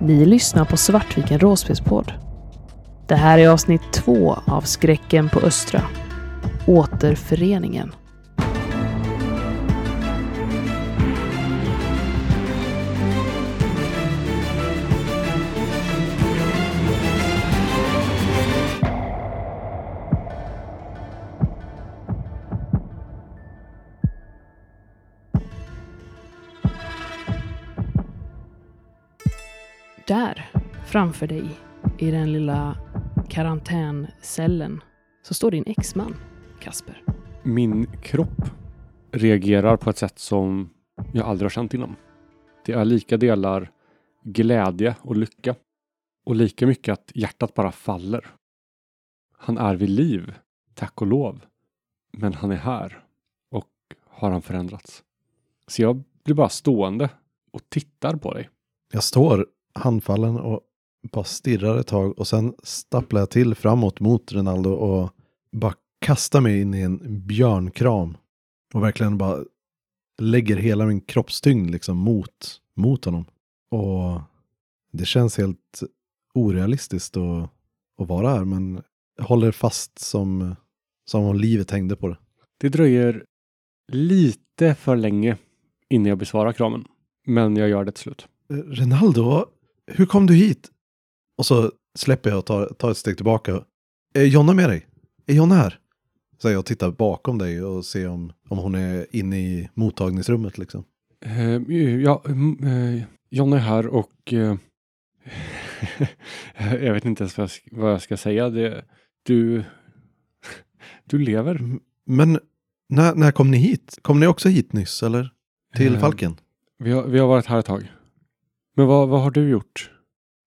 Ni lyssnar på Svartviken Råspelspodd. Det här är avsnitt två av Skräcken på Östra. Återföreningen. Framför dig, i den lilla karantäncellen, så står din exman, Kasper. Min kropp reagerar på ett sätt som jag aldrig har känt innan. Det är lika delar glädje och lycka och lika mycket att hjärtat bara faller. Han är vid liv, tack och lov. Men han är här och har han förändrats? Så jag blir bara stående och tittar på dig. Jag står handfallen och bara stirrar ett tag och sen stapplar jag till framåt mot Ronaldo och bara kastar mig in i en björnkram. Och verkligen bara lägger hela min kroppstyngd liksom mot, mot honom. Och det känns helt orealistiskt att, att vara här men jag håller fast som, som om livet hängde på det. Det dröjer lite för länge innan jag besvarar kramen. Men jag gör det till slut. Eh, Ronaldo, hur kom du hit? Och så släpper jag och tar, tar ett steg tillbaka. Är Jonna med dig? Är Jonna här? Så jag tittar bakom dig och ser om, om hon är inne i mottagningsrummet liksom. Eh, ja, eh, John är här och eh, jag vet inte ens vad jag, ska- vad jag ska säga. Det, du, du lever. Men när, när kom ni hit? Kom ni också hit nyss eller? Till Falken? Vi har, vi har varit här ett tag. Men vad, vad har du gjort?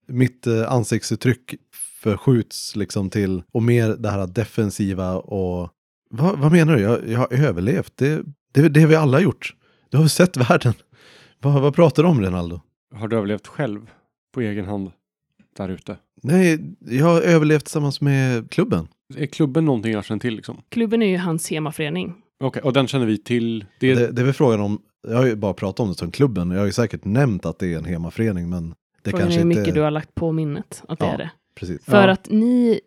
Mitt eh, ansiktsuttryck förskjuts liksom till och mer det här defensiva och vad, vad menar du? Jag, jag har överlevt. Det, det, det har vi alla gjort. Du har väl sett världen? Vad, vad pratar du om Ronaldo? Har du överlevt själv på egen hand där ute? Nej, jag har överlevt tillsammans med klubben. Är klubben någonting jag känner till liksom? Klubben är ju hans hemmaförening. Okej, och den känner vi till. Det, Det, det är väl frågan om, jag har ju bara pratat om det som klubben. Jag har ju säkert nämnt att det är en hemmaförening men det Frågan är hur inte... mycket du har lagt på minnet att det Ja. är det. Precis. För Ja. att ni,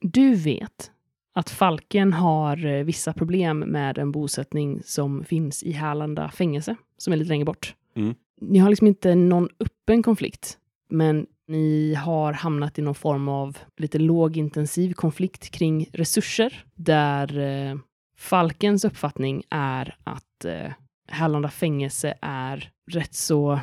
du vet att Falken har eh, vissa problem med en bosättning som finns i Härlanda fängelse, som är lite längre bort. Mm. Ni har liksom inte någon öppen konflikt, men ni har hamnat i någon form av lite lågintensiv konflikt kring resurser, där eh, Falkens uppfattning är att eh, Härlanda fängelse är rätt så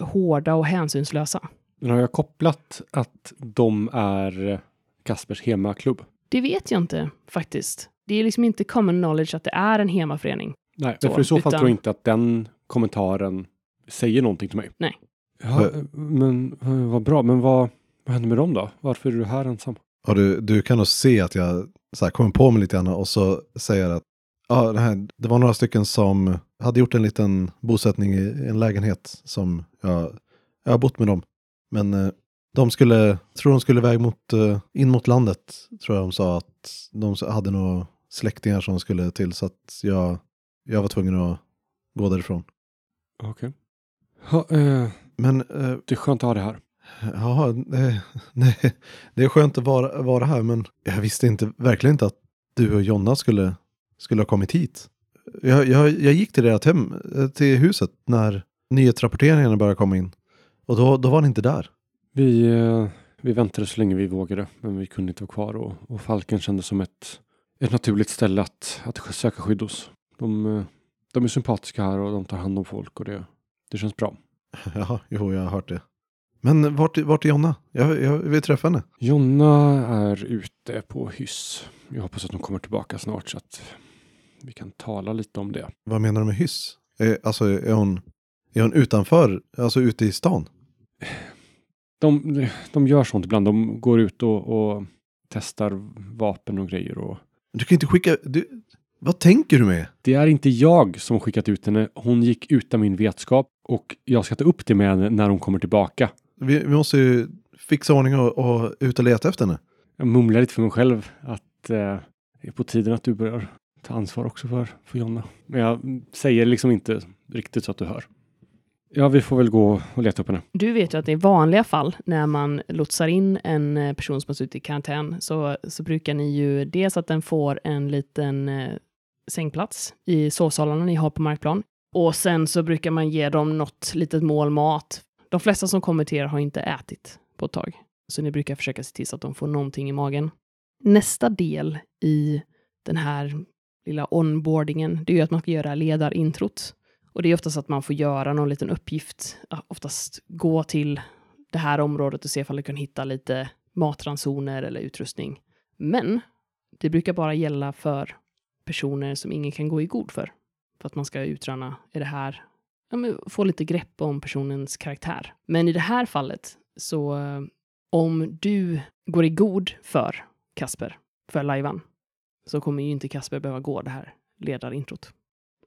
hårda och hänsynslösa. Men har jag kopplat att de är Kaspers hemmaklubb? Det vet jag inte faktiskt. Det är liksom inte common knowledge att det är en hemmaförening. Nej, Så, för i så fall utan- tror jag inte att den kommentaren säger någonting till mig. Nej. Ja, men eh, vad bra. Men vad, vad händer med dem då? Varför är du här ensam? Och du, du kan nog se att jag så här, kommer på mig lite grann och så säger att ja, det, här, det var några stycken som hade gjort en liten bosättning i en lägenhet som jag, jag har bott med dem. Men eh, de skulle, tror de skulle iväg mot, eh, in mot landet, tror jag de sa att de hade några släktingar som skulle till så att jag, jag var tvungen att gå därifrån. Okej. Ja, eh, Men eh, det är skönt att ha det här. Ja, det, nej, det är skönt att vara, vara här, men jag visste inte, verkligen inte att du och Jonna skulle, skulle ha kommit hit. Jag, jag, jag gick till ert hem, eh, till huset, när nyhetsrapporteringarna började komma in. Och då, då var ni inte där. Vi, eh, vi väntade så länge vi vågade, men vi kunde inte vara kvar och, och Falken kändes som ett, ett naturligt ställe att, att söka skydd hos. De, eh, de är sympatiska här och de tar hand om folk och det, det känns bra. Ja, jo, jag har hört det. Men vart, vart är Jonna? Jag, jag vill träffa henne. Jonna är ute på hyss. Jag hoppas att hon kommer tillbaka snart så att vi kan tala lite om det. Vad menar du med hyss? Eh, alltså, är hon, är hon utanför, alltså ute i stan? De, de gör sånt ibland. De går ut och, och testar vapen och grejer. Och Du kan inte skicka, du, vad tänker du med? det är inte jag som skickat ut henne. Hon gick utan min vetskap och jag ska ta upp det med henne när hon kommer tillbaka. Vi, vi måste ju fixa ordning och, och ut och leta efter henne. Jag mumlar lite för mig själv att eh, det är på tiden att du börjar ta ansvar också för, för Jonna. Men jag säger liksom inte riktigt så att du hör. Ja, vi får väl gå och leta upp henne. Du vet ju att i vanliga fall när man lotsar in en eh, person som har suttit i karantän så, så brukar ni ju dels att den får en liten eh, sängplats i sovsalarna ni har på markplan. Och sen så brukar man ge dem något litet mål mat. De flesta som kommer till er har inte ätit på ett tag. Så ni brukar försöka se till så att de får någonting i magen. Nästa del i den här lilla onboardingen, det är ju att man ska göra ledarintrot. Och det är oftast att man får göra någon liten uppgift, oftast gå till det här området och se ifall du kan hitta lite matransoner eller utrustning. Men det brukar bara gälla för personer som ingen kan gå i god för. För att man ska utröna, är det här, ja, men få lite grepp om personens karaktär. Men i det här fallet, så eh, om du går i god för Kasper, för lajvan, så kommer ju inte Kasper behöva gå det här ledarintrot.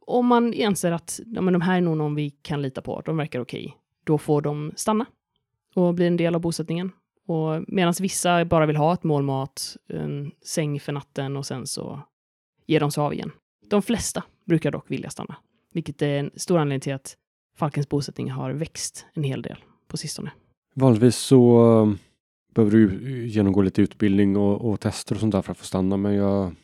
Om man anser att ja, men de här är nog någon vi kan lita på, de verkar okej, då får de stanna och bli en del av bosättningen. Och medan vissa bara vill ha ett mål mat, en säng för natten och sen så ger de sig av igen. De flesta brukar dock vilja stanna, vilket är en stor anledning till att Falkens bosättning har växt en hel del på sistone. Vanligtvis så eh, behöver du genomgå lite utbildning och, och tester och sånt där för att få stanna. Men jag,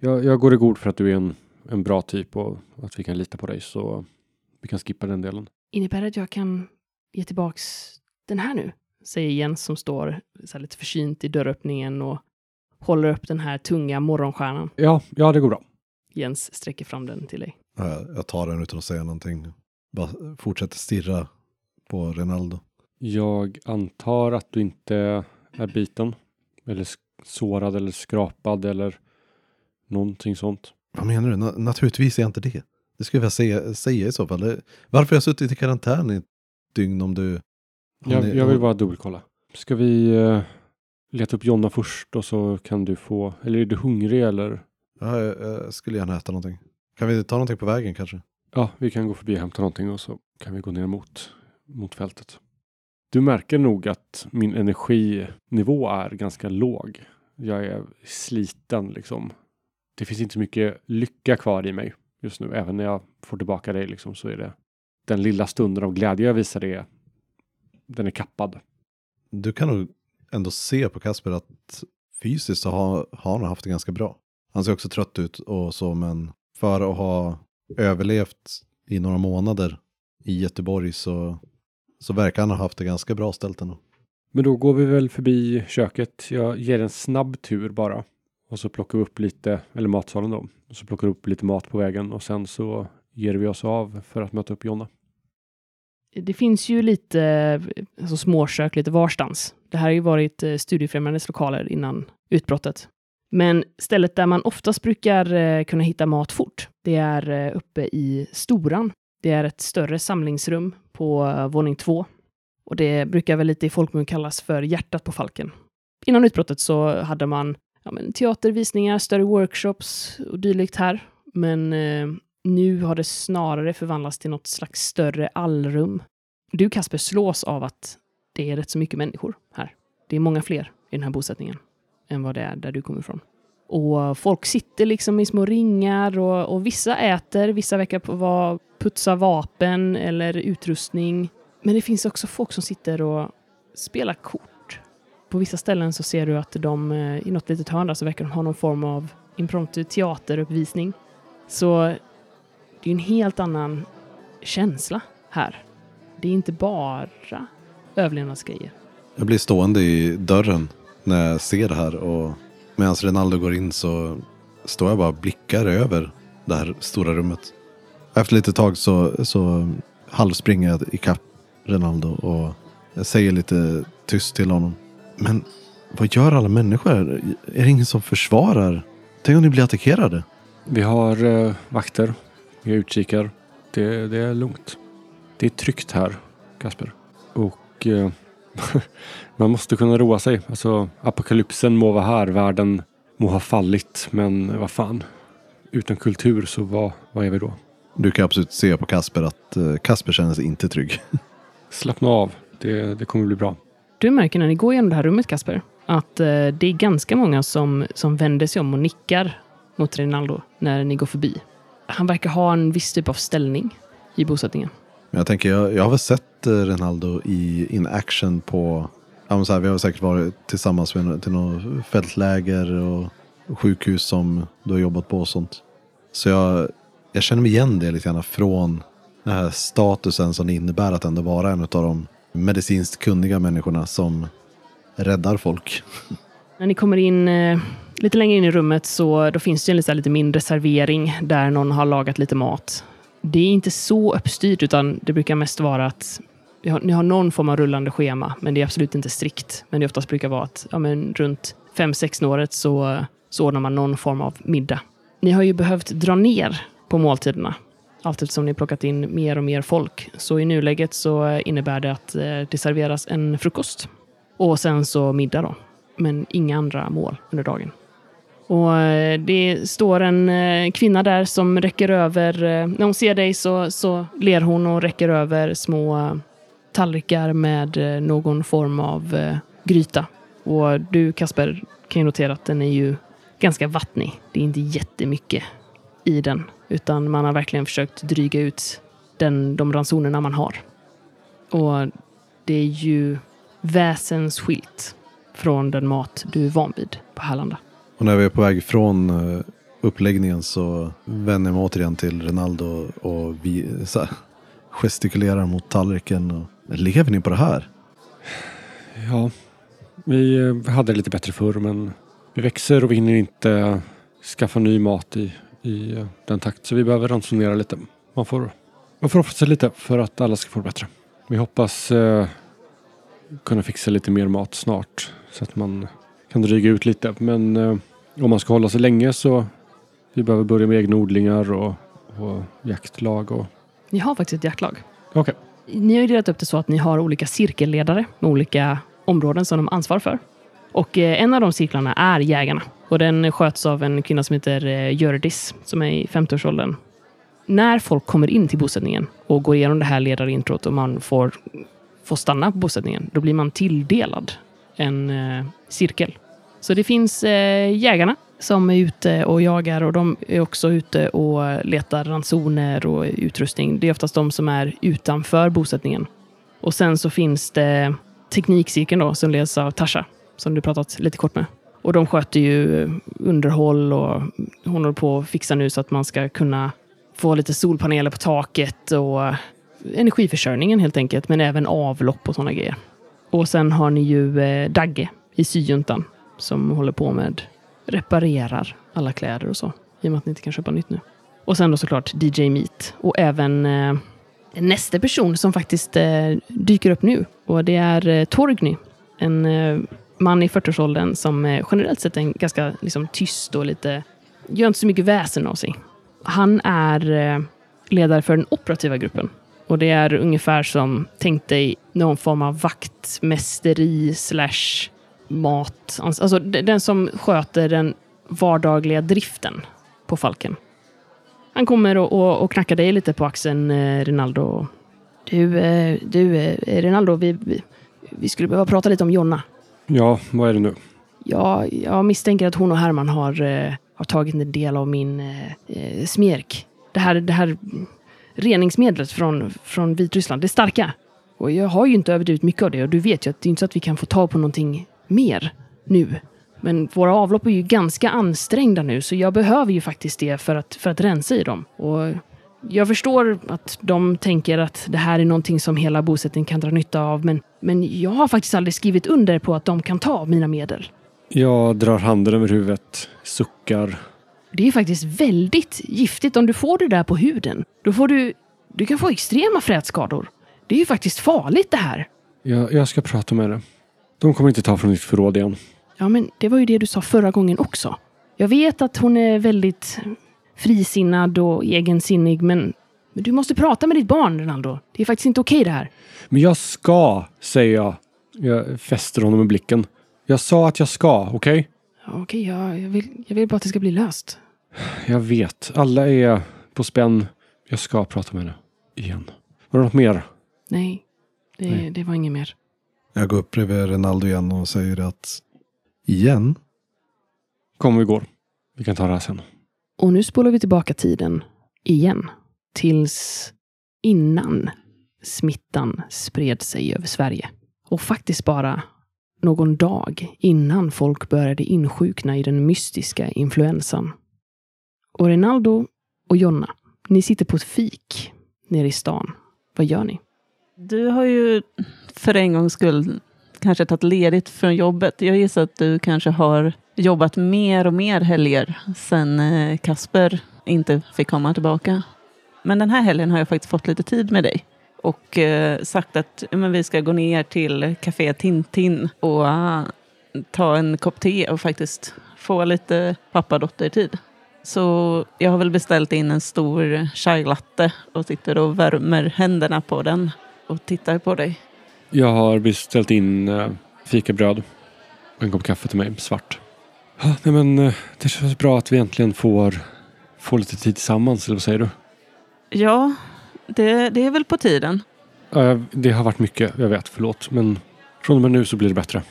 jag, jag går i god för att du är en, en bra typ och att vi kan lita på dig. Så vi kan skippa den delen. Innebär det att jag kan ge tillbaks den här nu? Säger Jens som står så här lite försynt i dörröppningen och håller upp den här tunga morgonstjärnan. Ja, ja det går bra. Jens sträcker fram den till dig. Ja, Jag tar den utan att säga någonting. Bara fortsätter stirra på Rinaldo. Jag antar att du inte är biten. Eller sårad eller skrapad eller någonting sånt. Vad menar du? Na- naturligtvis är jag inte det. Det skulle jag säga, säga i så fall. Varför har jag suttit i karantän i ett dygn om du... om Jag, ni- jag vill bara dubbelkolla. Ska vi eh, leta upp Jonna först och så kan du få, eller är du hungrig eller? Ja, jag, jag skulle gärna äta någonting. Kan vi ta någonting på vägen kanske? Ja, vi kan gå förbi och hämta någonting och så kan vi gå ner mot, mot fältet. Du märker nog att min energinivå är ganska låg. Jag är sliten liksom. Det finns inte så mycket lycka kvar i mig just nu. Även när jag får tillbaka dig liksom så är det den lilla stunden av glädje jag visar det. Den är kappad. Du kan nog ändå se på Kasper att fysiskt så har, har han haft det ganska bra. Han ser också trött ut och så, men för att ha överlevt i några månader i Göteborg så, så verkar han ha haft det ganska bra ställt ändå. Men då går vi väl förbi köket. Jag ger en snabb tur bara. Och så plockar vi upp lite, eller matsalen då. Och så plockar vi upp lite mat på vägen och sen så ger vi oss av för att möta upp Jonna. Det finns ju lite alltså småkök lite varstans. Det här har ju varit eh, Studiefrämjandets lokaler innan utbrottet. Men stället där man oftast brukar eh, kunna hitta mat fort, det är eh, uppe i Storan. Det är ett större samlingsrum på våning två. Och det brukar väl lite i folkmun kallas för hjärtat på Falken. Innan utbrottet så hade man ja, men, teatervisningar, större workshops och dylikt här. Men eh, nu har det snarare förvandlats till något slags större allrum. Du Kasper slås av att det är rätt så mycket människor här. Det är många fler i den här bosättningen än vad det är där du kommer ifrån. Och folk sitter liksom i små ringar och, och vissa äter, vissa verkar på putsa vapen eller utrustning. Men det finns också folk som sitter och spelar kort. På vissa ställen så ser du att de eh, i något litet hörn där så verkar de ha någon form av impromptu teateruppvisning. Så det är en helt annan känsla här. Det är inte bara överlevnadsgrejer. Jag blir stående i dörren när jag ser det här och medan Rinaldo går in så står jag bara och blickar över det här stora rummet. Efter lite tag så, så halvspringer jag ikapp Rinaldo och jag säger lite tyst till honom. Men vad gör alla människor? Är det ingen som försvarar? Tänk om ni blir attackerade? Vi har eh, vakter. Vi har utkikar. Det, det är lugnt. Det är tryggt här, Kasper. Och eh, man måste kunna roa sig. Alltså, apokalypsen må vara här. Världen må ha fallit. Men vad fan. Utan kultur så vad, vad är vi då? Du kan absolut se på Kasper att eh, Kasper känner sig inte trygg. Slappna av. Det, det kommer bli bra. Du märker när ni går igenom det här rummet, Kasper, att eh, det är ganska många som, som vänder sig om och nickar mot Rinaldo när ni går förbi. Han verkar ha en viss typ av ställning i bosättningen. Men jag tänker, jag, jag har väl sett eh, Rinaldo i in action på, ja, så här, vi har säkert varit tillsammans vid, till något fältläger och sjukhus som du har jobbat på och sånt. Så jag, jag känner mig igen det lite grann från den här statusen som det innebär att ändå vara en av de medicinskt kunniga människorna som räddar folk. När ni kommer in eh, lite längre in i rummet så då finns det en lite, lite mindre servering där någon har lagat lite mat. Det är inte så uppstyrt utan det brukar mest vara att ni har, ni har någon form av rullande schema, men det är absolut inte strikt. Men det oftast brukar vara att ja, men runt 5-6 året så, så ordnar man någon form av middag. Ni har ju behövt dra ner på måltiderna allt eftersom ni plockat in mer och mer folk. Så i nuläget så innebär det att eh, det serveras en frukost och sen så middag då. Men inga andra mål under dagen. Och eh, det står en eh, kvinna där som räcker över, när hon ser dig så, så ler hon och räcker över små tallrikar med någon form av gryta. Och du Kasper kan ju notera att den är ju ganska vattnig. Det är inte jättemycket i den, utan man har verkligen försökt dryga ut den, de ransonerna man har. Och det är ju väsensskilt från den mat du är van vid på Härlanda. Och när vi är på väg från eh, uppläggningen så vänder jag mig återigen till Ronaldo och vi så här, gestikulerar mot tallriken. Och, Lever ni på det här? Ja, vi eh, hade det lite bättre förr men vi växer och vi hinner inte skaffa ny mat i, i den takt så vi behöver ransonera lite. Man får, man får offra sig lite för att alla ska få det bättre. Vi hoppas eh, kunna fixa lite mer mat snart så att man kan dryga ut lite. Men eh, om man ska hålla sig länge så vi behöver börja med egna odlingar och, och jaktlag. Och... Ni har faktiskt ett jaktlag. Okej, Ni har ju delat upp det så att ni har olika cirkelledare med olika områden som de ansvarar för. Och eh, en av de cirklarna är jägarna. Och den sköts av en kvinna som heter eh, Gördis, Hjördis, som är i 50-årsåldern. När folk kommer in till bosättningen och går igenom det här ledarintrot och man får, får stanna på bosättningen, då blir man tilldelad en eh, cirkel. Så det finns eh, jägarna som är ute och jagar och de är också ute och letar ransoner och utrustning. Det är oftast de som är utanför bosättningen. Och sen så finns det teknikcirkeln då som leds av Tasha, som du pratat lite kort med. Och de sköter ju eh, underhåll och hon håller på att fixa nu så att man ska kunna få lite solpaneler på taket och eh, energiförsörjningen helt enkelt, men även avlopp och sådana grejer. Och sen har ni ju eh, Dagge i syjuntan som håller på med reparerar alla kläder och så. I och med att ni inte kan köpa nytt nu. Och sen då såklart DJ Meat. Och även eh, nästa person som faktiskt eh, dyker upp nu. Och det är eh, Torgny. En eh, man i 40-årsåldern som eh, generellt sett är en ganska liksom, tyst och lite... Gör inte så mycket väsen av sig. Han är eh, ledare för den operativa gruppen. Och det är ungefär som, tänk dig någon form av vaktmästeri slash mat. Alltså den som sköter den vardagliga driften på Falken. Han kommer och, och, och knackar dig lite på axeln, eh, Rinaldo. Du, eh, du eh, Rinaldo, vi, vi, vi skulle behöva prata lite om Jonna ja vad är det nu? Ja, jag misstänker att hon och Herman har, eh, har tagit en del av min eh, eh smjärk. Det här, det här reningsmedlet från, från Vitryssland, det starka. Och jag har ju inte överdrivit mycket av det och du vet ju att det är inte så att vi kan få tag på någonting mer nu. Men våra avlopp är ju ganska ansträngda nu så jag behöver ju faktiskt det för att, för att rensa i dem. Och jag förstår att de tänker att det här är någonting som hela bosättningen kan dra nytta av men, men jag har faktiskt aldrig skrivit under på att de kan ta mina medel. Jag drar handen över huvudet, suckar. Det är faktiskt väldigt giftigt om du får det där på huden. Då får du... Du kan få extrema frätskador. Det är ju faktiskt farligt det här. Jag, jag ska prata med det. De kommer inte ta från ditt förråd igen. Ja, men det var ju det du sa förra gången också. Jag vet att hon är väldigt frisinnad och egensinnig, men, men du måste prata med ditt barn, Ronaldo. Det är faktiskt inte okej det här. Men jag ska, säger jag. Jag fäster honom med blicken. Jag sa att jag ska, okej? Ja, Okej, ja, jag, vill, jag vill bara att det ska bli löst. Jag vet. Alla är på spänn. Jag ska prata med henne. Igen. Var det något mer? Nej, det, Nej. det var inget mer. Jag går upp bredvid Ronaldo igen och säger att igen? Kom, vi går. Vi kan ta det här sen. Och nu spolar vi tillbaka tiden igen. Tills innan smittan spred sig över Sverige. Och faktiskt bara någon dag innan folk började insjukna i den mystiska influensan. Och Rinaldo och Jonna, ni sitter på ett fik nere i stan. Vad gör ni? Du har ju för en gångs skull kanske tagit ledigt från jobbet. Jag gissar att du kanske har jobbat mer och mer helger sen eh, Kasper inte fick komma tillbaka. Men den här helgen har jag faktiskt fått lite tid med dig och eh, sagt att men vi ska gå ner till Café Tintin och eh, ta en kopp te och faktiskt få lite pappa-dotter-tid. Så jag har väl beställt in en stor chai latte och sitter och värmer händerna på den och tittar på dig. Jag har beställt in äh, fikabröd och en kopp kaffe till mig, svart. Nej men, äh, det känns bra att vi äntligen får, får lite tid tillsammans, eller vad säger du? Ja, det, det är väl på tiden. Det har varit mycket, jag vet, förlåt. Men från och med nu så blir det bättre.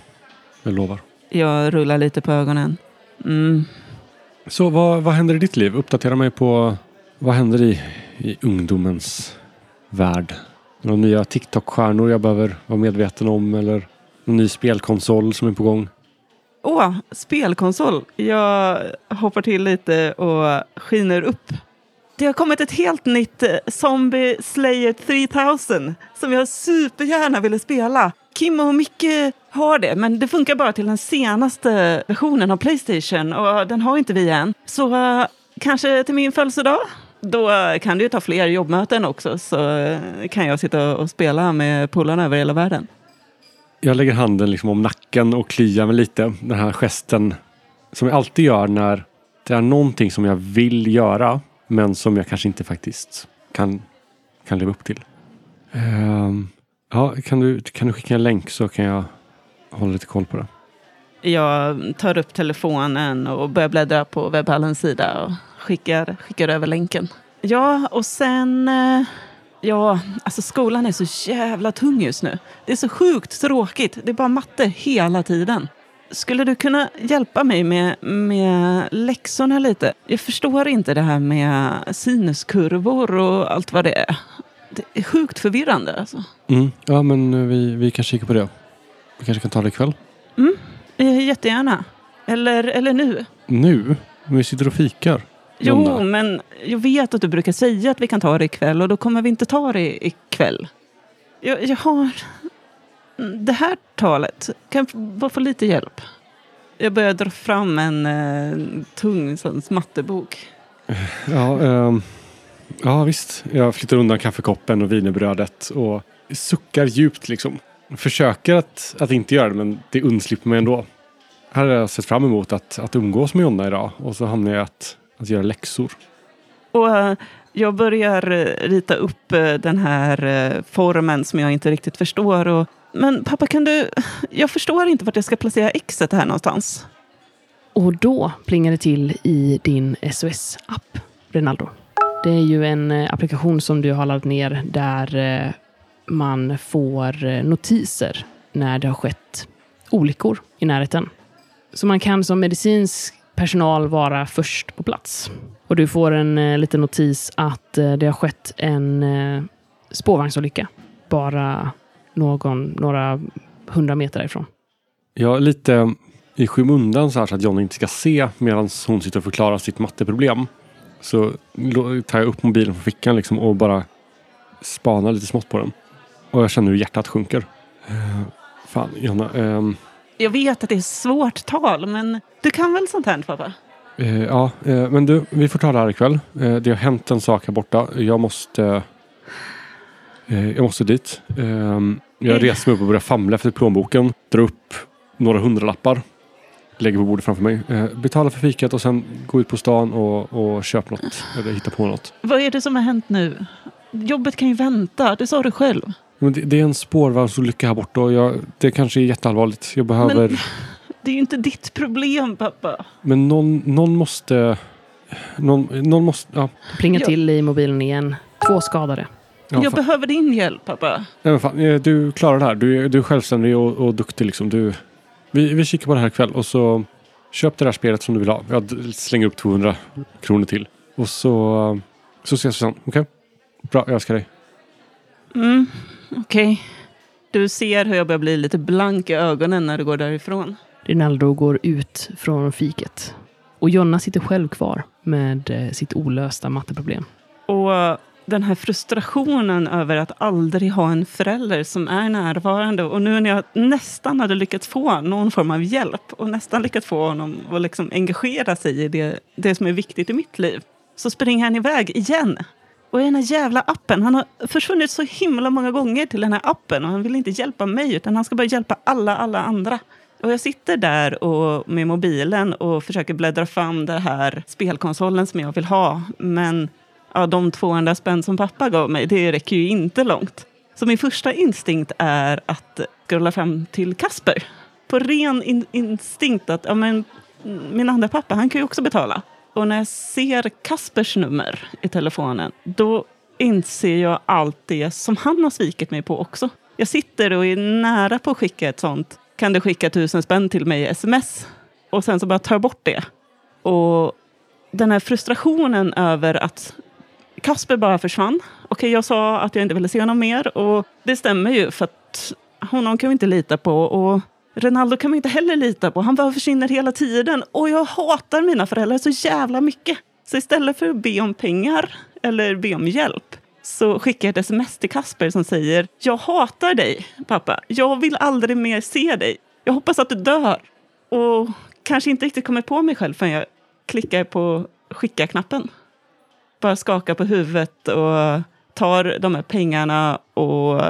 Jag lovar. Jag rullar lite på ögonen. Mm. Så vad, vad händer i ditt liv? Uppdatera mig på vad händer i, i ungdomens värld? Några nya TikTok-stjärnor jag behöver vara medveten om eller någon ny spelkonsol som är på gång? Åh, spelkonsol. Jag hoppar till lite och skiner upp det har kommit ett helt nytt eh, Zombie Slayer 3000 som jag supergärna ville spela. Kim och Micke har det, men det funkar bara till den senaste versionen av Playstation och den har inte vi än. Så uh, kanske till min födelsedag? Då kan du ju ta fler jobbmöten också så kan jag sitta och spela med polarna över hela världen. Jag lägger handen liksom om nacken och kliar mig lite. Den här gesten som jag alltid gör när det är någonting som jag vill göra men som jag kanske inte faktiskt kan, kan leva upp till. Uh, ja, kan du, kan du skicka en länk så kan jag hålla lite koll på det. Jag tar upp telefonen och börjar bläddra på webbhallens sida skickar, skickar över länken. Ja, och sen... Eh, ja, alltså skolan är så jävla tung just nu. Det är så sjukt tråkigt. Det är bara matte hela tiden. Skulle du kunna hjälpa mig med, med läxorna lite? Jag förstår inte det här med sinuskurvor och allt vad det är. Det är sjukt förvirrande alltså. Mm. Ja, men vi, vi kan kika på det. Vi kanske kan ta det ikväll? Mm, eh, jättegärna. Eller, eller nu. Nu? Vi sitter och fikar. Jo, men jag vet att du brukar säga att vi kan ta det ikväll och då kommer vi inte ta det ikväll. Jag, jag har det här talet, kan jag bara få lite hjälp? Jag börjar dra fram en eh, tung sån, mattebok. Ja, eh, ja, visst. Jag flyttar undan kaffekoppen och wienerbrödet och suckar djupt liksom. Försöker att, att inte göra det, men det undslipper mig ändå. Här har jag sett fram emot att, att umgås med Jonna idag och så hamnar jag att, att göra läxor. Och uh, jag börjar uh, rita upp uh, den här formen som jag inte riktigt förstår och men pappa, kan du... Jag förstår inte vart jag ska placera exet här någonstans. Och då plingar det till i din SOS-app, Rinaldo. Det är ju en eh, applikation som du har laddat ner där eh, man får eh, notiser när det har skett olyckor i närheten. Så man kan som medicinsk personal vara först på plats. Och du får en eh, liten notis att eh, det har skett en eh, spårvagnsolycka bara någon, några hundra meter därifrån. Ja, lite i skymundan så här så att John inte ska se medan hon sitter och förklarar sitt matteproblem. Så tar jag upp mobilen från fickan liksom och bara spanar lite smått på den. Och jag känner hur hjärtat sjunker. Fan, Jonna. Ehm, jag vet att det är svårt tal, men du kan väl sånt här pappa? Uh, ja, uh, men du, vi får ta det här ikväll. det har hänt en sak här borta. Jag måste... jag måste dit. Ehm, jag mm. reser mig upp och börjar famla efter plånboken. Drar upp några hundralappar. Lägger på bordet framför mig. Eh, betalar för fikat och sen går ut på stan och, och köper något. Eller hittar på något. Vad är det som har hänt nu? Jobbet kan ju vänta, det sa du själv. Men det, det är en spårvagnsolycka här borta och jag, det kanske är jätteallvarligt. Jag behöver... Men, det är ju inte ditt problem pappa. Men någon, någon måste... Någon, någon måste... Ja. Plinga till i mobilen igen. Två skadade. Ja, jag fan. behöver din hjälp pappa. Nej, men fan, du klarar det här. Du, du är självständig och, och duktig. Liksom. Du, vi, vi kikar på det här ikväll och så köp det där spelet som du vill ha. Jag slänger upp 200 kronor till. Och så, så ses vi sen. Okej? Okay? Bra, jag älskar dig. Mm, Okej. Du ser hur jag börjar bli lite blank i ögonen när du går därifrån. Rinaldo går ut från fiket. Och Jonna sitter själv kvar med eh, sitt olösta matteproblem. Och den här frustrationen över att aldrig ha en förälder som är närvarande. Och nu när jag nästan hade lyckats få någon form av hjälp och nästan lyckats få honom att liksom engagera sig i det, det som är viktigt i mitt liv. Så springer han iväg igen. Och i den här jävla appen, han har försvunnit så himla många gånger till den här appen och han vill inte hjälpa mig utan han ska bara hjälpa alla, alla andra. Och jag sitter där och, med mobilen och försöker bläddra fram den här spelkonsolen som jag vill ha. Men ja, de 200 spänn som pappa gav mig, det räcker ju inte långt. Så min första instinkt är att scrolla fram till Kasper. På ren in instinkt att ja, men, mm, min andra pappa, han kan ju också betala. Och när jag ser Kaspers nummer i telefonen, då inser jag allt det som han har svikit mig på också. Jag sitter och är nära på att skicka ett sånt, kan du skicka tusen spänn till mig i sms? Och sen så bara tar jag bort det. Och den här frustrationen över att Kasper bara försvann. Okej, jag sa att jag inte ville se honom mer och det stämmer ju för att honom kan vi inte lita på och Ronaldo kan man inte heller lita på. Han bara försvinner hela tiden och jag hatar mina föräldrar så jävla mycket. Så istället för att be om pengar eller be om hjälp så skickar jag ett sms till Kasper som säger Jag hatar dig pappa. Jag vill aldrig mer se dig. Jag hoppas att du dör. Och kanske inte riktigt kommer på mig själv förrän jag klickar på skicka-knappen bara skakar på huvudet och tar de här pengarna och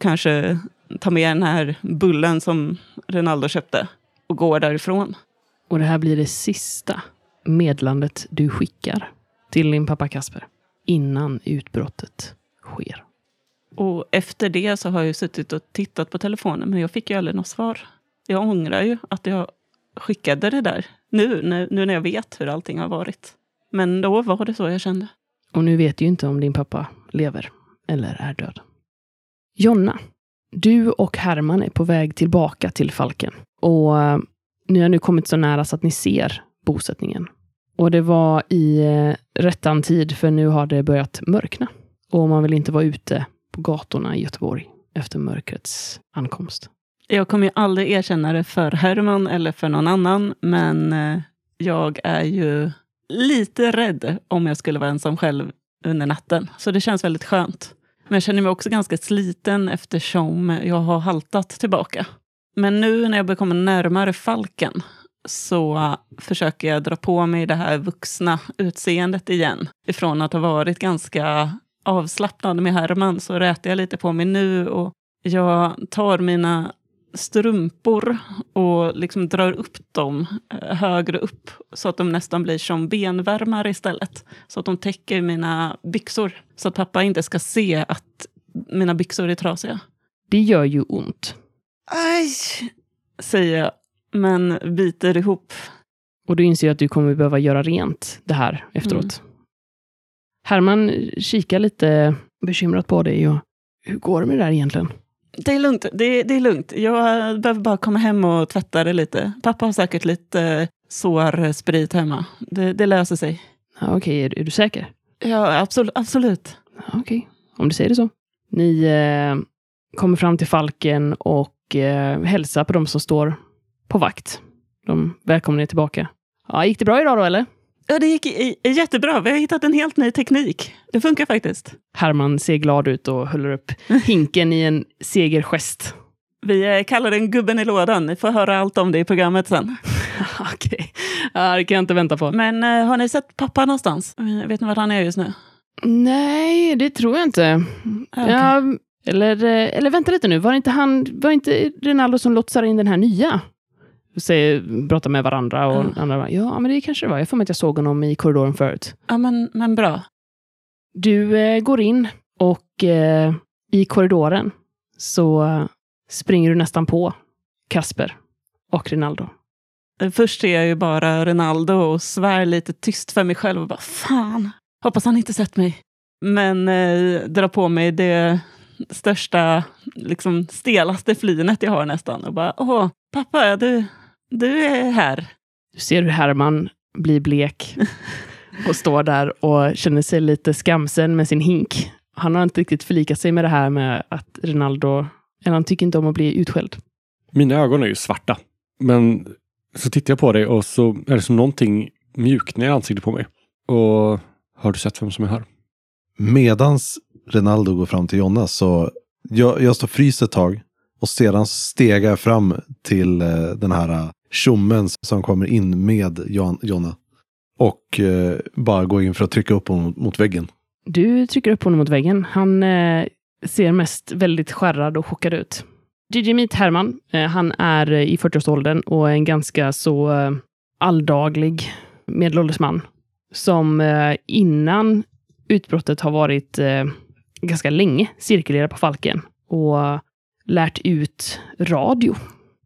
kanske tar med den här bullen som Ronaldo köpte och går därifrån. Och det här blir det sista medlandet du skickar till din pappa Kasper innan utbrottet sker. Och efter det så har jag suttit och tittat på telefonen men jag fick ju aldrig något svar. Jag ångrar ju att jag skickade det där nu, nu när jag vet hur allting har varit. Men då var det så jag kände. Och nu vet du ju inte om din pappa lever eller är död. Jonna, du och Herman är på väg tillbaka till Falken. Och eh, ni har nu kommit så nära så att ni ser bosättningen. Och det var i eh, rättan tid, för nu har det börjat mörkna. Och man vill inte vara ute på gatorna i Göteborg efter mörkrets ankomst. Jag kommer ju aldrig erkänna det för Herman eller för någon annan, men eh, jag är ju lite rädd om jag skulle vara ensam själv under natten. Så det känns väldigt skönt. Men jag känner mig också ganska sliten eftersom jag har haltat tillbaka. Men nu när jag börjar komma närmare Falken så försöker jag dra på mig det här vuxna utseendet igen. Ifrån att ha varit ganska avslappnad med Herman så rätar jag lite på mig nu och jag tar mina strumpor och liksom drar upp dem eh, högre upp så att de nästan blir som benvärmare istället. Så att de täcker mina byxor. Så att pappa inte ska se att mina byxor är trasiga. Det gör ju ont. Aj! Säger jag, men biter ihop. Och du inser att du kommer behöva göra rent det här efteråt. Mm. Herman kikar lite bekymrat på dig. Och, hur går det med det där egentligen? Det är lugnt. Det, det är lugnt. Jag behöver bara komma hem och tvätta det lite. Pappa har säkert lite sårsprit hemma. Det, det löser sig. Ja, Okej, okay. är, är, du säker? Ja, absolut. absolut. Ja, Okej, okay. om du säger det så. Ni eh, kommer fram till Falken och eh, hälsar på de som står på vakt. De välkomnar er tillbaka. Ja, gick det bra idag då, eller? Ja, det gick jättebra. Vi har hittat en helt ny teknik. Det funkar faktiskt. Herman ser glad ut och håller upp hinken i en segergest. Vi eh, kallar den gubben i lådan. Ni får höra allt om det i programmet sen. Okej, okay. ja, det kan jag inte vänta på. Men uh, har ni sett pappa någonstans? Eh, vet ni var han är just nu? Nej, det tror jag inte. Okay. Ja, eller, eller vänta lite nu, var det inte, han, var det inte Rinaldo som lotsar in den här nya? Säger, pratar med varandra och mm. andra bara, ja, men det kanske det var. Jag får mig att jag såg honom i korridoren förut. Ja, men, men bra. Du eh, går in och eh, i korridoren så springer du nästan på Kasper och Rinaldo. Först ser jag ju bara Rinaldo och svär lite tyst för mig själv och bara fan, hoppas han inte sett mig. Men eh, drar på mig det största, liksom stelaste flynet jag har nästan och bara åh, pappa, du, du är här. Du ser hur Herman blir blek och står där och känner sig lite skamsen med sin hink Han har inte riktigt förlikat sig med det här med att Rinaldo, eller han tycker inte om att bli utskälld. Mina ögon är ju svarta. Men så tittar jag på dig och så är det som någonting mjuknar i ansiktet på mig. Och har du sett vem som är här? Medans Rinaldo går fram till Jonna så jag, jag står fryst ett tag och sedan stegar jag fram till eh, den här tjommen som kommer in med Jan, Jonna. Och eh, bara går in för att trycka upp honom mot, väggen. Du trycker upp honom mot väggen. Han eh, ser mest väldigt skärrad och chockad ut. Gigi Meet Herman, eh, han är eh, i 40-årsåldern och är en ganska så eh, alldaglig medelålders man som eh, innan utbrottet har varit eh, ganska länge cirkulerat på Falken och eh, lärt ut radio.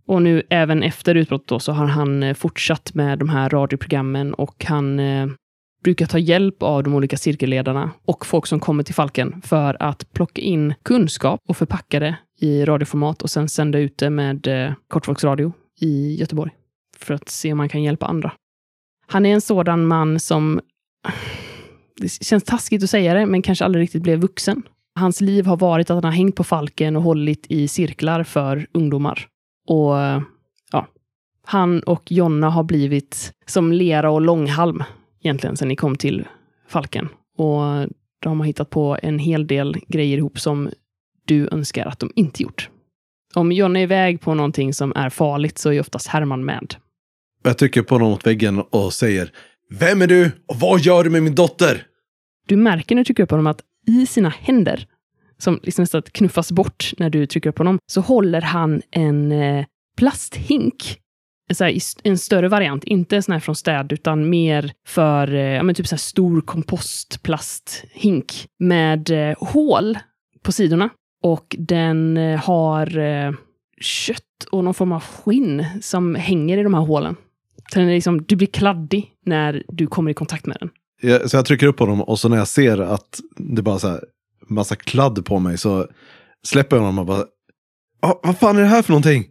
Och nu även efter utbrottet då, så har han eh, fortsatt med de här radioprogrammen och han eh, brukar ta hjälp av de olika cirkelledarna och folk som kommer till Falken för att plocka in kunskap och förpacka det i radioformat och sen sända ut det med eh, kortvågsradio i Göteborg för att se om man kan hjälpa andra. Han är en sådan man som, det känns taskigt att säga det, men kanske aldrig riktigt blev vuxen. Hans liv har varit att han har hängt på Falken och hållit i cirklar för ungdomar. Och ja, han och Jonna har blivit som lera och långhalm egentligen sen ni kom till Falken. Och de har hittat på en hel del grejer ihop som du önskar att de inte gjort. Om Jonna är iväg på någonting som är farligt så är oftast Herman med. Jag trycker på honom mot väggen och säger Vem är du och vad gör du med min dotter? Du märker när du trycker upp honom att i sina händer, som liksom nästan knuffas bort när du trycker upp honom, så håller han en eh, plasthink. Så här, en större variant, inte sån här från städ, utan mer för eh, ja, men typ så här stor kompostplasthink med eh, hål på sidorna. Och den eh, har eh, kött och någon form av skinn som hänger i de här hålen. Så den är liksom, du blir kladdig när du kommer i kontakt med den. Ja, så jag trycker upp honom och så när jag ser att det bara så här massa kladd på mig så släpper jag honom och bara "Ah, Vad fan är det här för någonting?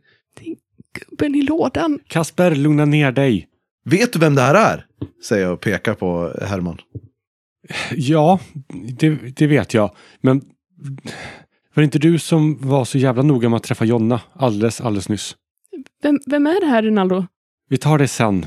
Gubben i lådan. Kasper, lugna ner dig. Vet du vem det här är? Säger jag och pekar på Herman. Ja, det, det vet jag. Men var det inte du som var så jävla noga med att träffa Jonna alldeles, alldeles nyss? Vem, vem är det här, Rinaldo? Vi tar det sen.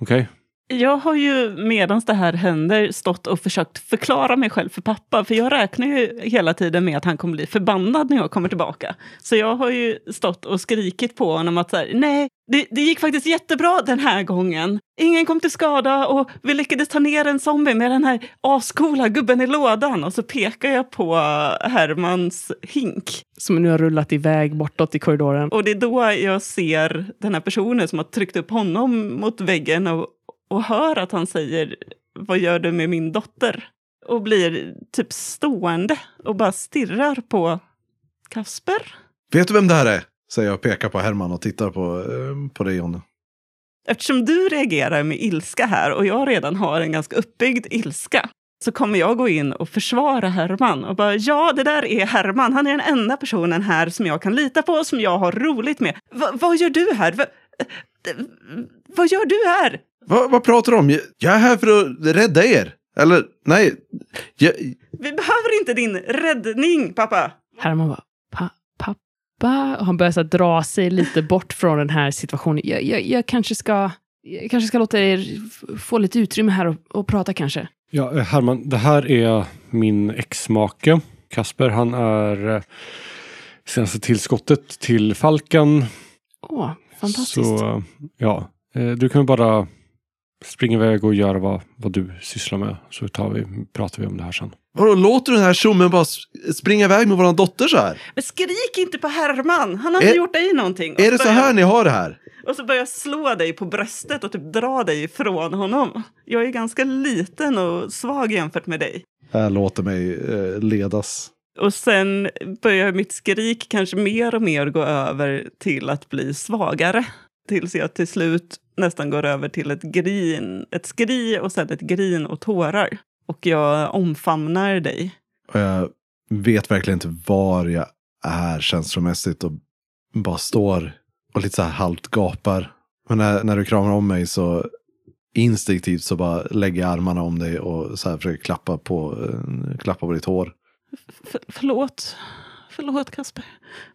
Okej? Jag har ju medans det här händer stått och försökt förklara mig själv för pappa. För jag räknar ju hela tiden med att han kommer bli förbannad när jag kommer tillbaka. Så jag har ju stått och skrikit på honom att så här, nej, det, det gick faktiskt jättebra den här gången. Ingen kom till skada och vi lyckades ta ner en zombie med den här ascoola gubben i lådan. Och så pekar jag på Hermans hink. Som nu har rullat iväg bortåt i korridoren. Och det är då jag ser den här personen som har tryckt upp honom mot väggen och, och hör att han säger Vad gör du med min dotter? Och blir typ stående och bara stirrar på Kasper. Vet du vem det här är? Säger jag och pekar på Herman och tittar på, eh, på dig Jonny. Eftersom du reagerar med ilska här och jag redan har en ganska uppbyggd ilska så kommer jag gå in och försvara Herman och bara ja, det där är Herman. Han är den enda personen här som jag kan lita på, som jag har roligt med. Va, vad gör du här? Va, eh, vad gör du här? Va, vad pratar du om? Jag, är här för att rädda er. Eller nej, jag, Vi behöver inte din räddning, pappa. Herman bara, pa, pappa? Och han börjar så dra sig lite bort från den här situationen. Jag, jag, jag, kanske, ska, jag kanske ska låta er få lite utrymme här och, och prata kanske. Ja, eh, Herman, det här är min exmake. Kasper, han är eh, senaste tillskottet till Falken. Åh, fantastiskt. Så eh, ja, du kan bara springa iväg och göra vad, vad du sysslar med. Så tar vi, pratar vi om det här sen. vadå, låter du den här tjommen bara springa iväg med våran dotter så här? Men skrik inte på Herman. Han har inte gjort dig någonting. Och Är det så här ni har det här? Och så börjar jag slå dig på bröstet och typ dra dig ifrån honom. Jag är ganska liten och svag jämfört med dig. Jag låter mig eh, ledas. Och sen börjar mitt skrik kanske mer och mer gå över till att bli svagare. Tills jag till slut nästan går över till ett grin, ett skri och sen ett grin och tårar. Och jag omfamnar dig. Och jag vet verkligen inte var jag är känslomässigt och bara står och lite så här halvt gapar. Men när, när du kramar om mig så instinktivt så bara lägger jag armarna om dig och så här försöker klappa på, eh, klappa på ditt hår. F- förlåt. Förlåt Kasper.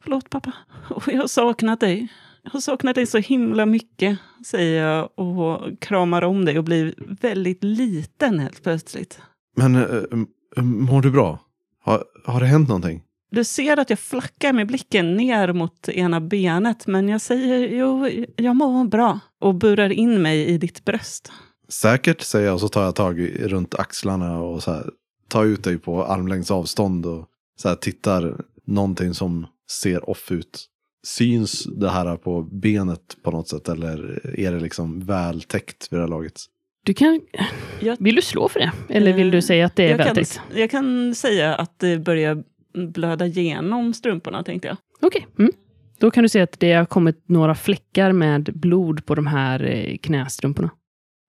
Förlåt pappa. Och jag har saknat dig. Jag har saknat dig så himla mycket, säger jag och kramar om dig och blir väldigt liten helt plötsligt. Men äh, mår du bra? Har, har det hänt någonting? Du ser att jag flackar med blicken ner mot ena benet, men jag säger jo, jag mår bra och burar in mig i ditt bröst. Säkert, säger jag och så tar jag tag i, runt axlarna och så här, tar ut dig på armlängds avstånd och så här, tittar någonting som ser off ut. Syns det här på benet på något sätt eller är det liksom väl täckt vid det här laget? Du kan... Vill du slå för det? Eller vill du säga att det är jag, kan, vältäckt? jag kan säga att det börjar blöda genom strumporna, tänkte jag. Okej. Mm. Då kan du se att det har kommit några fläckar med blod på de här eh, knästrumporna.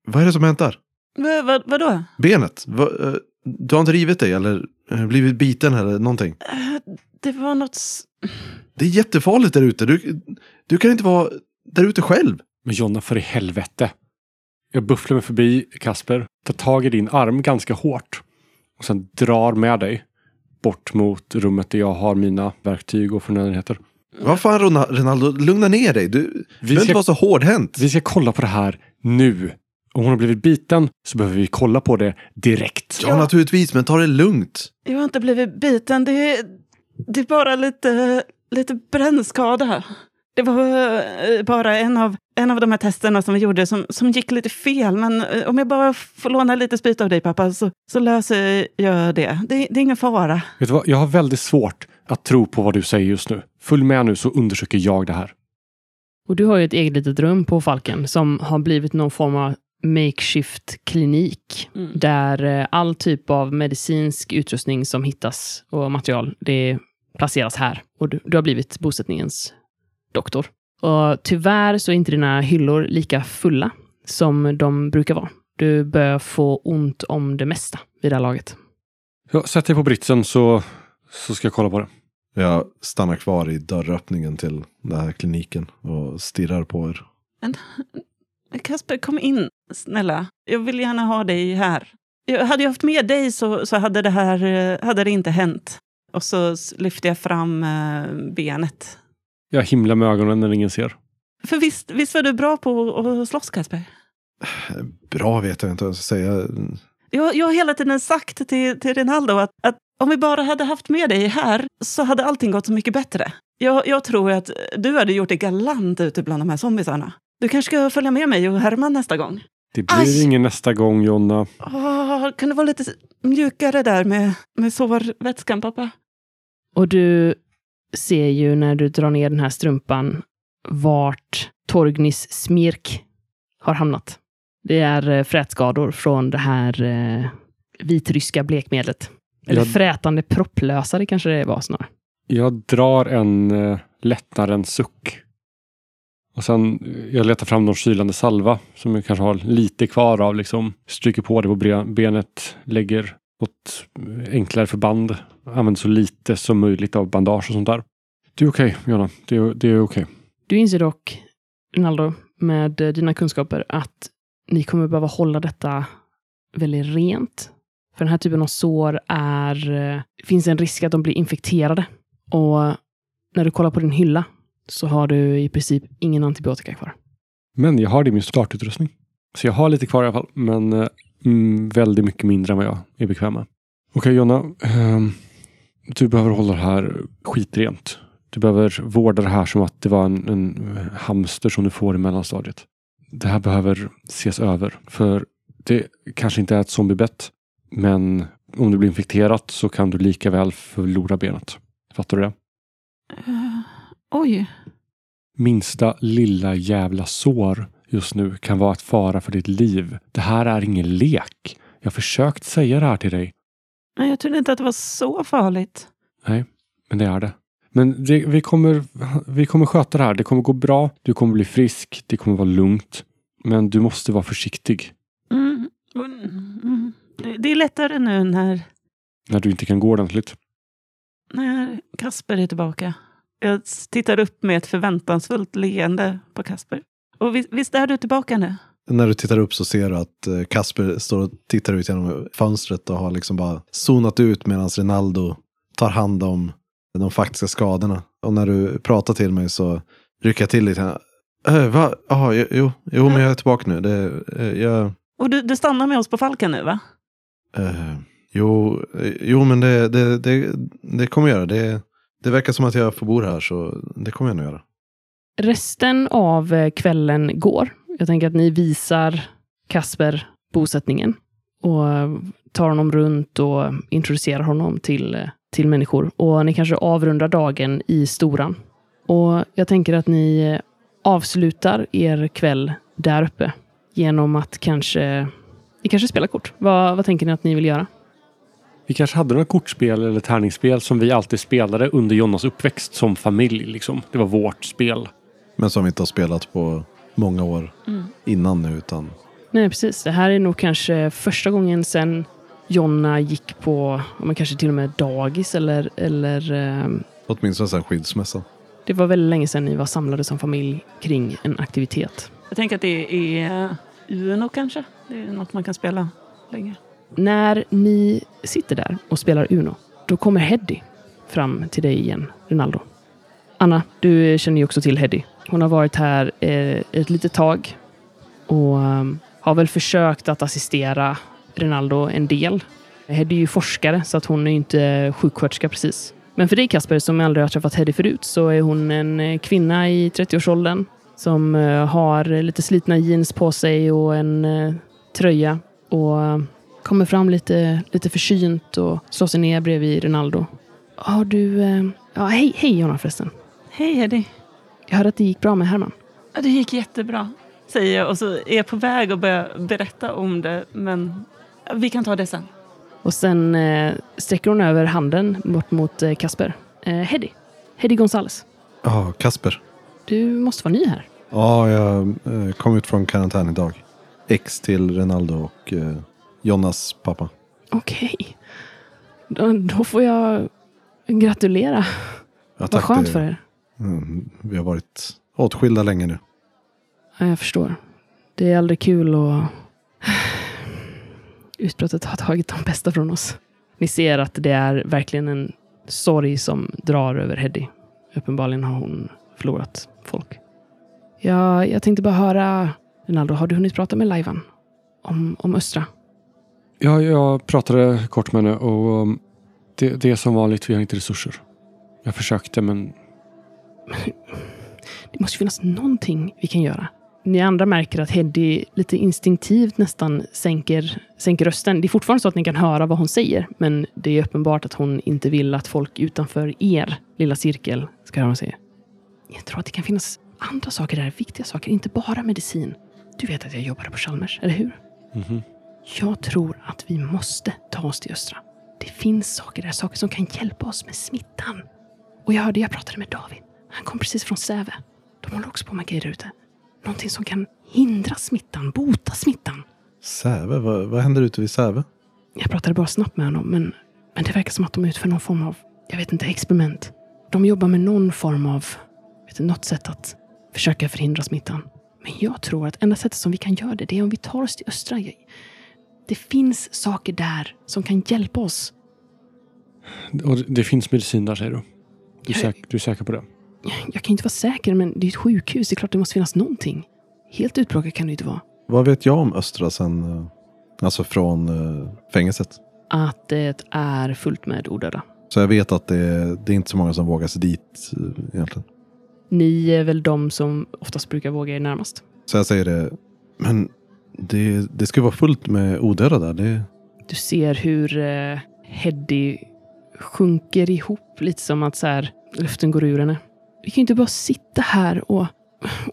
Vad är det som hänt där? Va, va, vadå? Benet? Va, eh, du har inte rivit dig eller eh, blivit biten eller någonting? Eh, Det var något... Det är jättefarligt där ute. Du, du kan inte vara där ute själv. Men Jonna, för i helvete. Jag bufflar mig förbi Kasper, tar tag i din arm ganska hårt och sen drar med dig bort mot rummet där jag har mina verktyg och förnödenheter. Vad fan Rona- Ronaldo, lugna ner dig. Du Vi behöver inte vara så hårdhänt. vi ska kolla på det här nu. Om hon har blivit biten så behöver vi kolla på det direkt. Ja, naturligtvis, men ta det lugnt. Jag har inte blivit biten. Det är, det är bara lite, lite brännskada. Det var eh, bara en av, en av de här testerna som vi gjorde som, som gick lite fel. Men eh, om jag bara får låna lite sprit av dig pappa så, så löser jag det. det. Det är ingen fara. Vet du vad? Jag har väldigt svårt att tro på vad du säger just nu. Följ med nu så undersöker jag det här. Och du har ju ett eget litet rum på Falken som har blivit någon form av makeshift-klinik. Mm. Där eh, all typ av medicinsk utrustning som hittas och material, det placeras här. Och du, du har blivit bosättningens doktor. Och tyvärr så är inte dina hyllor lika fulla som de brukar vara. Du börjar få ont om det mesta vid det här laget. Ja, sätt dig på britsen så, så ska jag kolla på det. Jag stannar kvar i dörröppningen till den här kliniken och stirrar på er. Kasper, kom in, snälla. Jag vill gärna ha dig här. Jag, hade jag haft med dig så, så hade, det här, eh, hade det inte hänt. Och så lyfte jag fram eh, benet. Jag himlar med ögonen när ingen ser. För visst, visst var du bra på att slåss, Kasper? Bra vet jag inte vad jag ska säga. Jag, jag har hela tiden sagt till, till Rinaldo att, att om vi bara hade haft med dig här så hade allting gått så mycket bättre. Jag, jag tror att du hade gjort det galant ute bland de här zombisarna. Du kanske ska följa med mig och Herman nästa gång. Det blir Aj! ingen nästa gång Jonna. Åh, kan du vara lite mjukare där med, med sårvätskan, pappa? Och du ser ju när du drar ner den här strumpan vart Torgnis smirk har hamnat. Det är eh, frätskador från det här eh, vitryska blekmedlet. Eller Jag- frätande propplösare kanske det var snarare. Jag drar en eh, lättnadens suck. Och sen, eh, jag letar fram någon kylande salva som jag kanske har lite kvar av. Liksom. Stryker på det på benet, lägger något eh, enklare förband. Använder så lite som möjligt av bandage och sånt där. Det är okej, Jonna. Det är, det är okej. Du inser dock, Ronaldo, med eh, dina kunskaper att ni kommer behöva hålla detta väldigt rent. För den här typen av sår är, det finns en risk att de blir infekterade. Och när du kollar på din hylla så har du i princip ingen antibiotika kvar. Men jag har det i min startutrustning. Så jag har lite kvar i alla fall. Men eh, mm, väldigt mycket mindre än vad jag är bekväm med. Okej Jonna. ehm, du behöver hålla det här skitrent. Du behöver vårda det här som att det var en, en hamster som du får i mellanstadiet. Det här behöver ses över. För det kanske inte är ett zombiebett. Men om du blir infekterat så kan du lika väl förlora benet. Fattar du det? Oj. Minsta lilla jävla sår just nu kan vara ett fara för ditt liv. Det här är ingen lek. Jag har försökt säga det här till dig. Nej, jag trodde inte att det var så farligt. Nej, men det är det. Men det, vi, kommer, vi kommer sköta det här. Det kommer gå bra. Du kommer bli frisk. Det kommer vara lugnt. Men du måste vara försiktig Mm. Mm. Det- Det är lättare nu när, när du inte kan gå ordentligt. när Kasper är tillbaka. Jag tittar upp med ett förväntansfullt leende på Kasper. Och visst, visst är du tillbaka nu? När du tittar upp så ser du att eh, Kasper står och tittar ut genom fönstret och har liksom bara zonat ut medan Rinaldo tar hand om de faktiska skadorna. Och när du pratar till mig så rycker jag till lite. Äh, va? Jaha, jo, jo, men jag är tillbaka nu. Det, eh, jag, Och du, du stannar med oss på Falken nu va? eh, jo, jo, men det, det, det, det kommer jag göra. Det, det verkar som att jag får bo här, så det kommer jag nog göra. Resten av eh, kvällen går. Jag tänker att ni visar Kasper bosättningen och eh, tar honom runt och introducerar honom till, eh, till människor. Och ni kanske avrundar dagen i Storan. Och jag tänker att ni avslutar er kväll där uppe genom att kanske ni kanske spelar kort. Vad, vad tänker ni att ni vill göra? Vi kanske hade några kortspel eller tärningsspel som vi alltid spelade under Jonas uppväxt som familj. Liksom. Det var vårt spel. Men som vi inte har spelat på många år innan nu. Utan Nej, precis. Det här är nog kanske första gången sedan Jonna gick på, men kanske till och med dagis eller, eller eh, åtminstone sen skilsmässan. det var väldigt länge sedan ni var samlade som familj kring en aktivitet. Jag tänker att det är Uno kanske? Det är något man kan spela länge. När ni sitter där och spelar Uno, då kommer Heddy fram till dig igen, Rinaldo. Anna, du känner ju också till Heddy. Hon har varit här eh, ett litet tag och ehm, har väl försökt att assistera Rinaldo en del. Heddy är ju forskare, så att hon är ju inte sjuksköterska precis. Men för dig Kasper, som aldrig har träffat Heddy förut, så är hon en eh, kvinna i 30-årsåldern som eh, har lite slitna jeans på sig och en tröja och ehm, kommer fram lite, lite försynt och slår sig ner bredvid Ronaldo. Har du... Eh, ja, hej, hej Jonna förresten. Hej Eddie. Jag hörde att det gick bra med Herman. Ja, det gick jättebra, säger jag och så är jag på väg att börja berätta om det. Men vi kan ta det sen. Och sen eh, sträcker hon över handen bort mot eh, Kasper. Eh, Heddy. Heddy Gonzales. Ja, Kasper. Du måste vara ny här. Ja, jag eh, kom ut från karantän idag. Ex till Ronaldo och eh, Jonas pappa. Okej. Då, då får jag gratulera. Ja, Vad skönt det- för er. Mm, vi har varit åtskilda länge nu. Ja, jag förstår. Det är aldrig kul och utbrottet har tagit de bästa från oss. Ni ser att det är verkligen en sorg som drar över Heddy. Uppenbarligen har hon förlorat folk. Ja, jag tänkte bara höra, Ronaldo, har du hunnit prata med Lajvan? Om, om Östra? Ja, jag pratade kort med henne och um, det, det är som vanligt, vi har inte resurser. Jag försökte men Det måste finnas någonting vi kan göra. Ni andra märker att Heddy lite instinktivt nästan sänker, sänker rösten. Det är fortfarande så att ni kan höra vad hon säger, men det är uppenbart att hon inte vill att folk utanför er lilla cirkel ska höra vad hon säger. Jag tror att det kan finnas andra saker där, viktiga saker, inte bara medicin. Du vet att jag jobbade på Chalmers, eller hur? mhm. Jag tror att vi måste ta oss till Östra. Det finns saker där, saker som kan hjälpa oss med smittan. Och jag hörde, jag pratade med David. Han kom precis från Säve. De håller också på med grejer ute. Någonting som kan hindra smittan, bota smittan. Säve? Vad, vad händer ute vid Säve? Jag pratade bara snabbt med honom, men, men det verkar som att de utför någon form av, jag vet inte, experiment. De jobbar med någon form av, vet du, något sätt att försöka förhindra smittan. Men jag tror att enda sättet som vi kan göra det, det är om vi tar oss till Östra. Jag- Det finns saker där som kan hjälpa oss. Och det finns medicin där säger du? Du är, Jag- säk- du är säker på det? Jag kan inte vara säker, men det är ett sjukhus. Det är klart det måste finnas någonting. Helt utplåkat kan det inte vara. Vad vet jag om Östra sen? eh, Alltså från eh, fängelset. Att det är fullt med odöda. Så jag vet att det, det är inte så många som vågar sig dit eh, egentligen. Ni är väl de som oftast brukar våga er närmast. Så jag säger det. Men det, det ska vara fullt med odöda där. Det, Du ser hur eh, Heddy sjunker ihop lite som att så här, luften går ur henne. Vi kan ju inte bara sitta här och,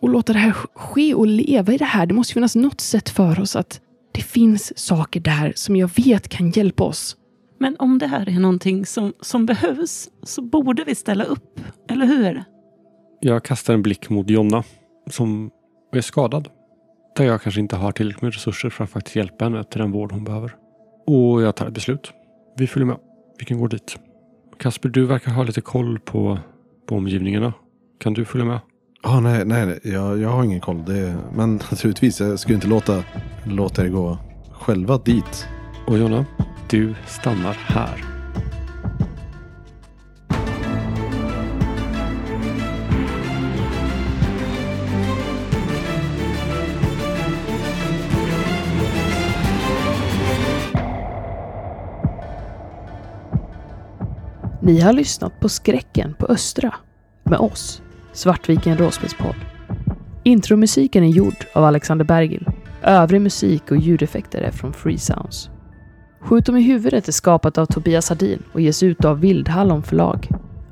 och låta det här ske och leva i det här. Det måste finnas något sätt för oss att det finns saker där som jag vet kan hjälpa oss. Men om det här är någonting som, som behövs så borde vi ställa upp. Eller hur? Jag kastar en blick mot Jonna som är skadad. Där jag kanske inte har tillräckligt med resurser för att faktiskt hjälpa henne till den vård hon behöver. Och jag tar ett beslut. Vi följer med. Vi kan gå dit. Kasper, du verkar ha lite koll på, på omgivningarna. Kan du följa med? ah, nej, nej, nej. Jag, jag har ingen koll. Det, men naturligtvis, jag skulle inte låta, låta er gå själva dit. Och Jonna, du stannar här. Ni har lyssnat på Skräcken på Östra med oss, Svartviken Råspelspodd. Intromusiken är gjord av Alexander Bergil. Övrig musik och ljudeffekter är från Free Sounds. Skjut dem i huvudet är skapat av Tobias Hardin och ges ut av Vildhallon förlag.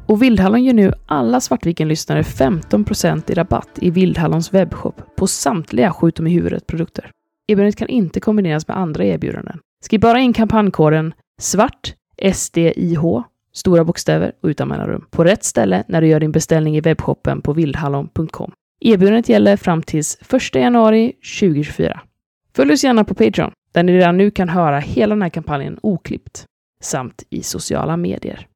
Och Vildhallon ger nu alla Svartviken-lyssnare 15% i rabatt i Vildhallons webbshop på samtliga Skjut dem i huvudet-produkter. Erbjudandet kan inte kombineras med andra erbjudanden. Skriv bara in kampankoden SVART, SDIH, stora bokstäver och utan mellanrum, på rätt ställe när du gör din beställning i webbshoppen på vildhallon.com. Erbjudandet gäller fram tills 1 januari 2024. Följ oss gärna på Patreon, där ni redan nu kan höra hela den här kampanjen oklippt, samt i sociala medier.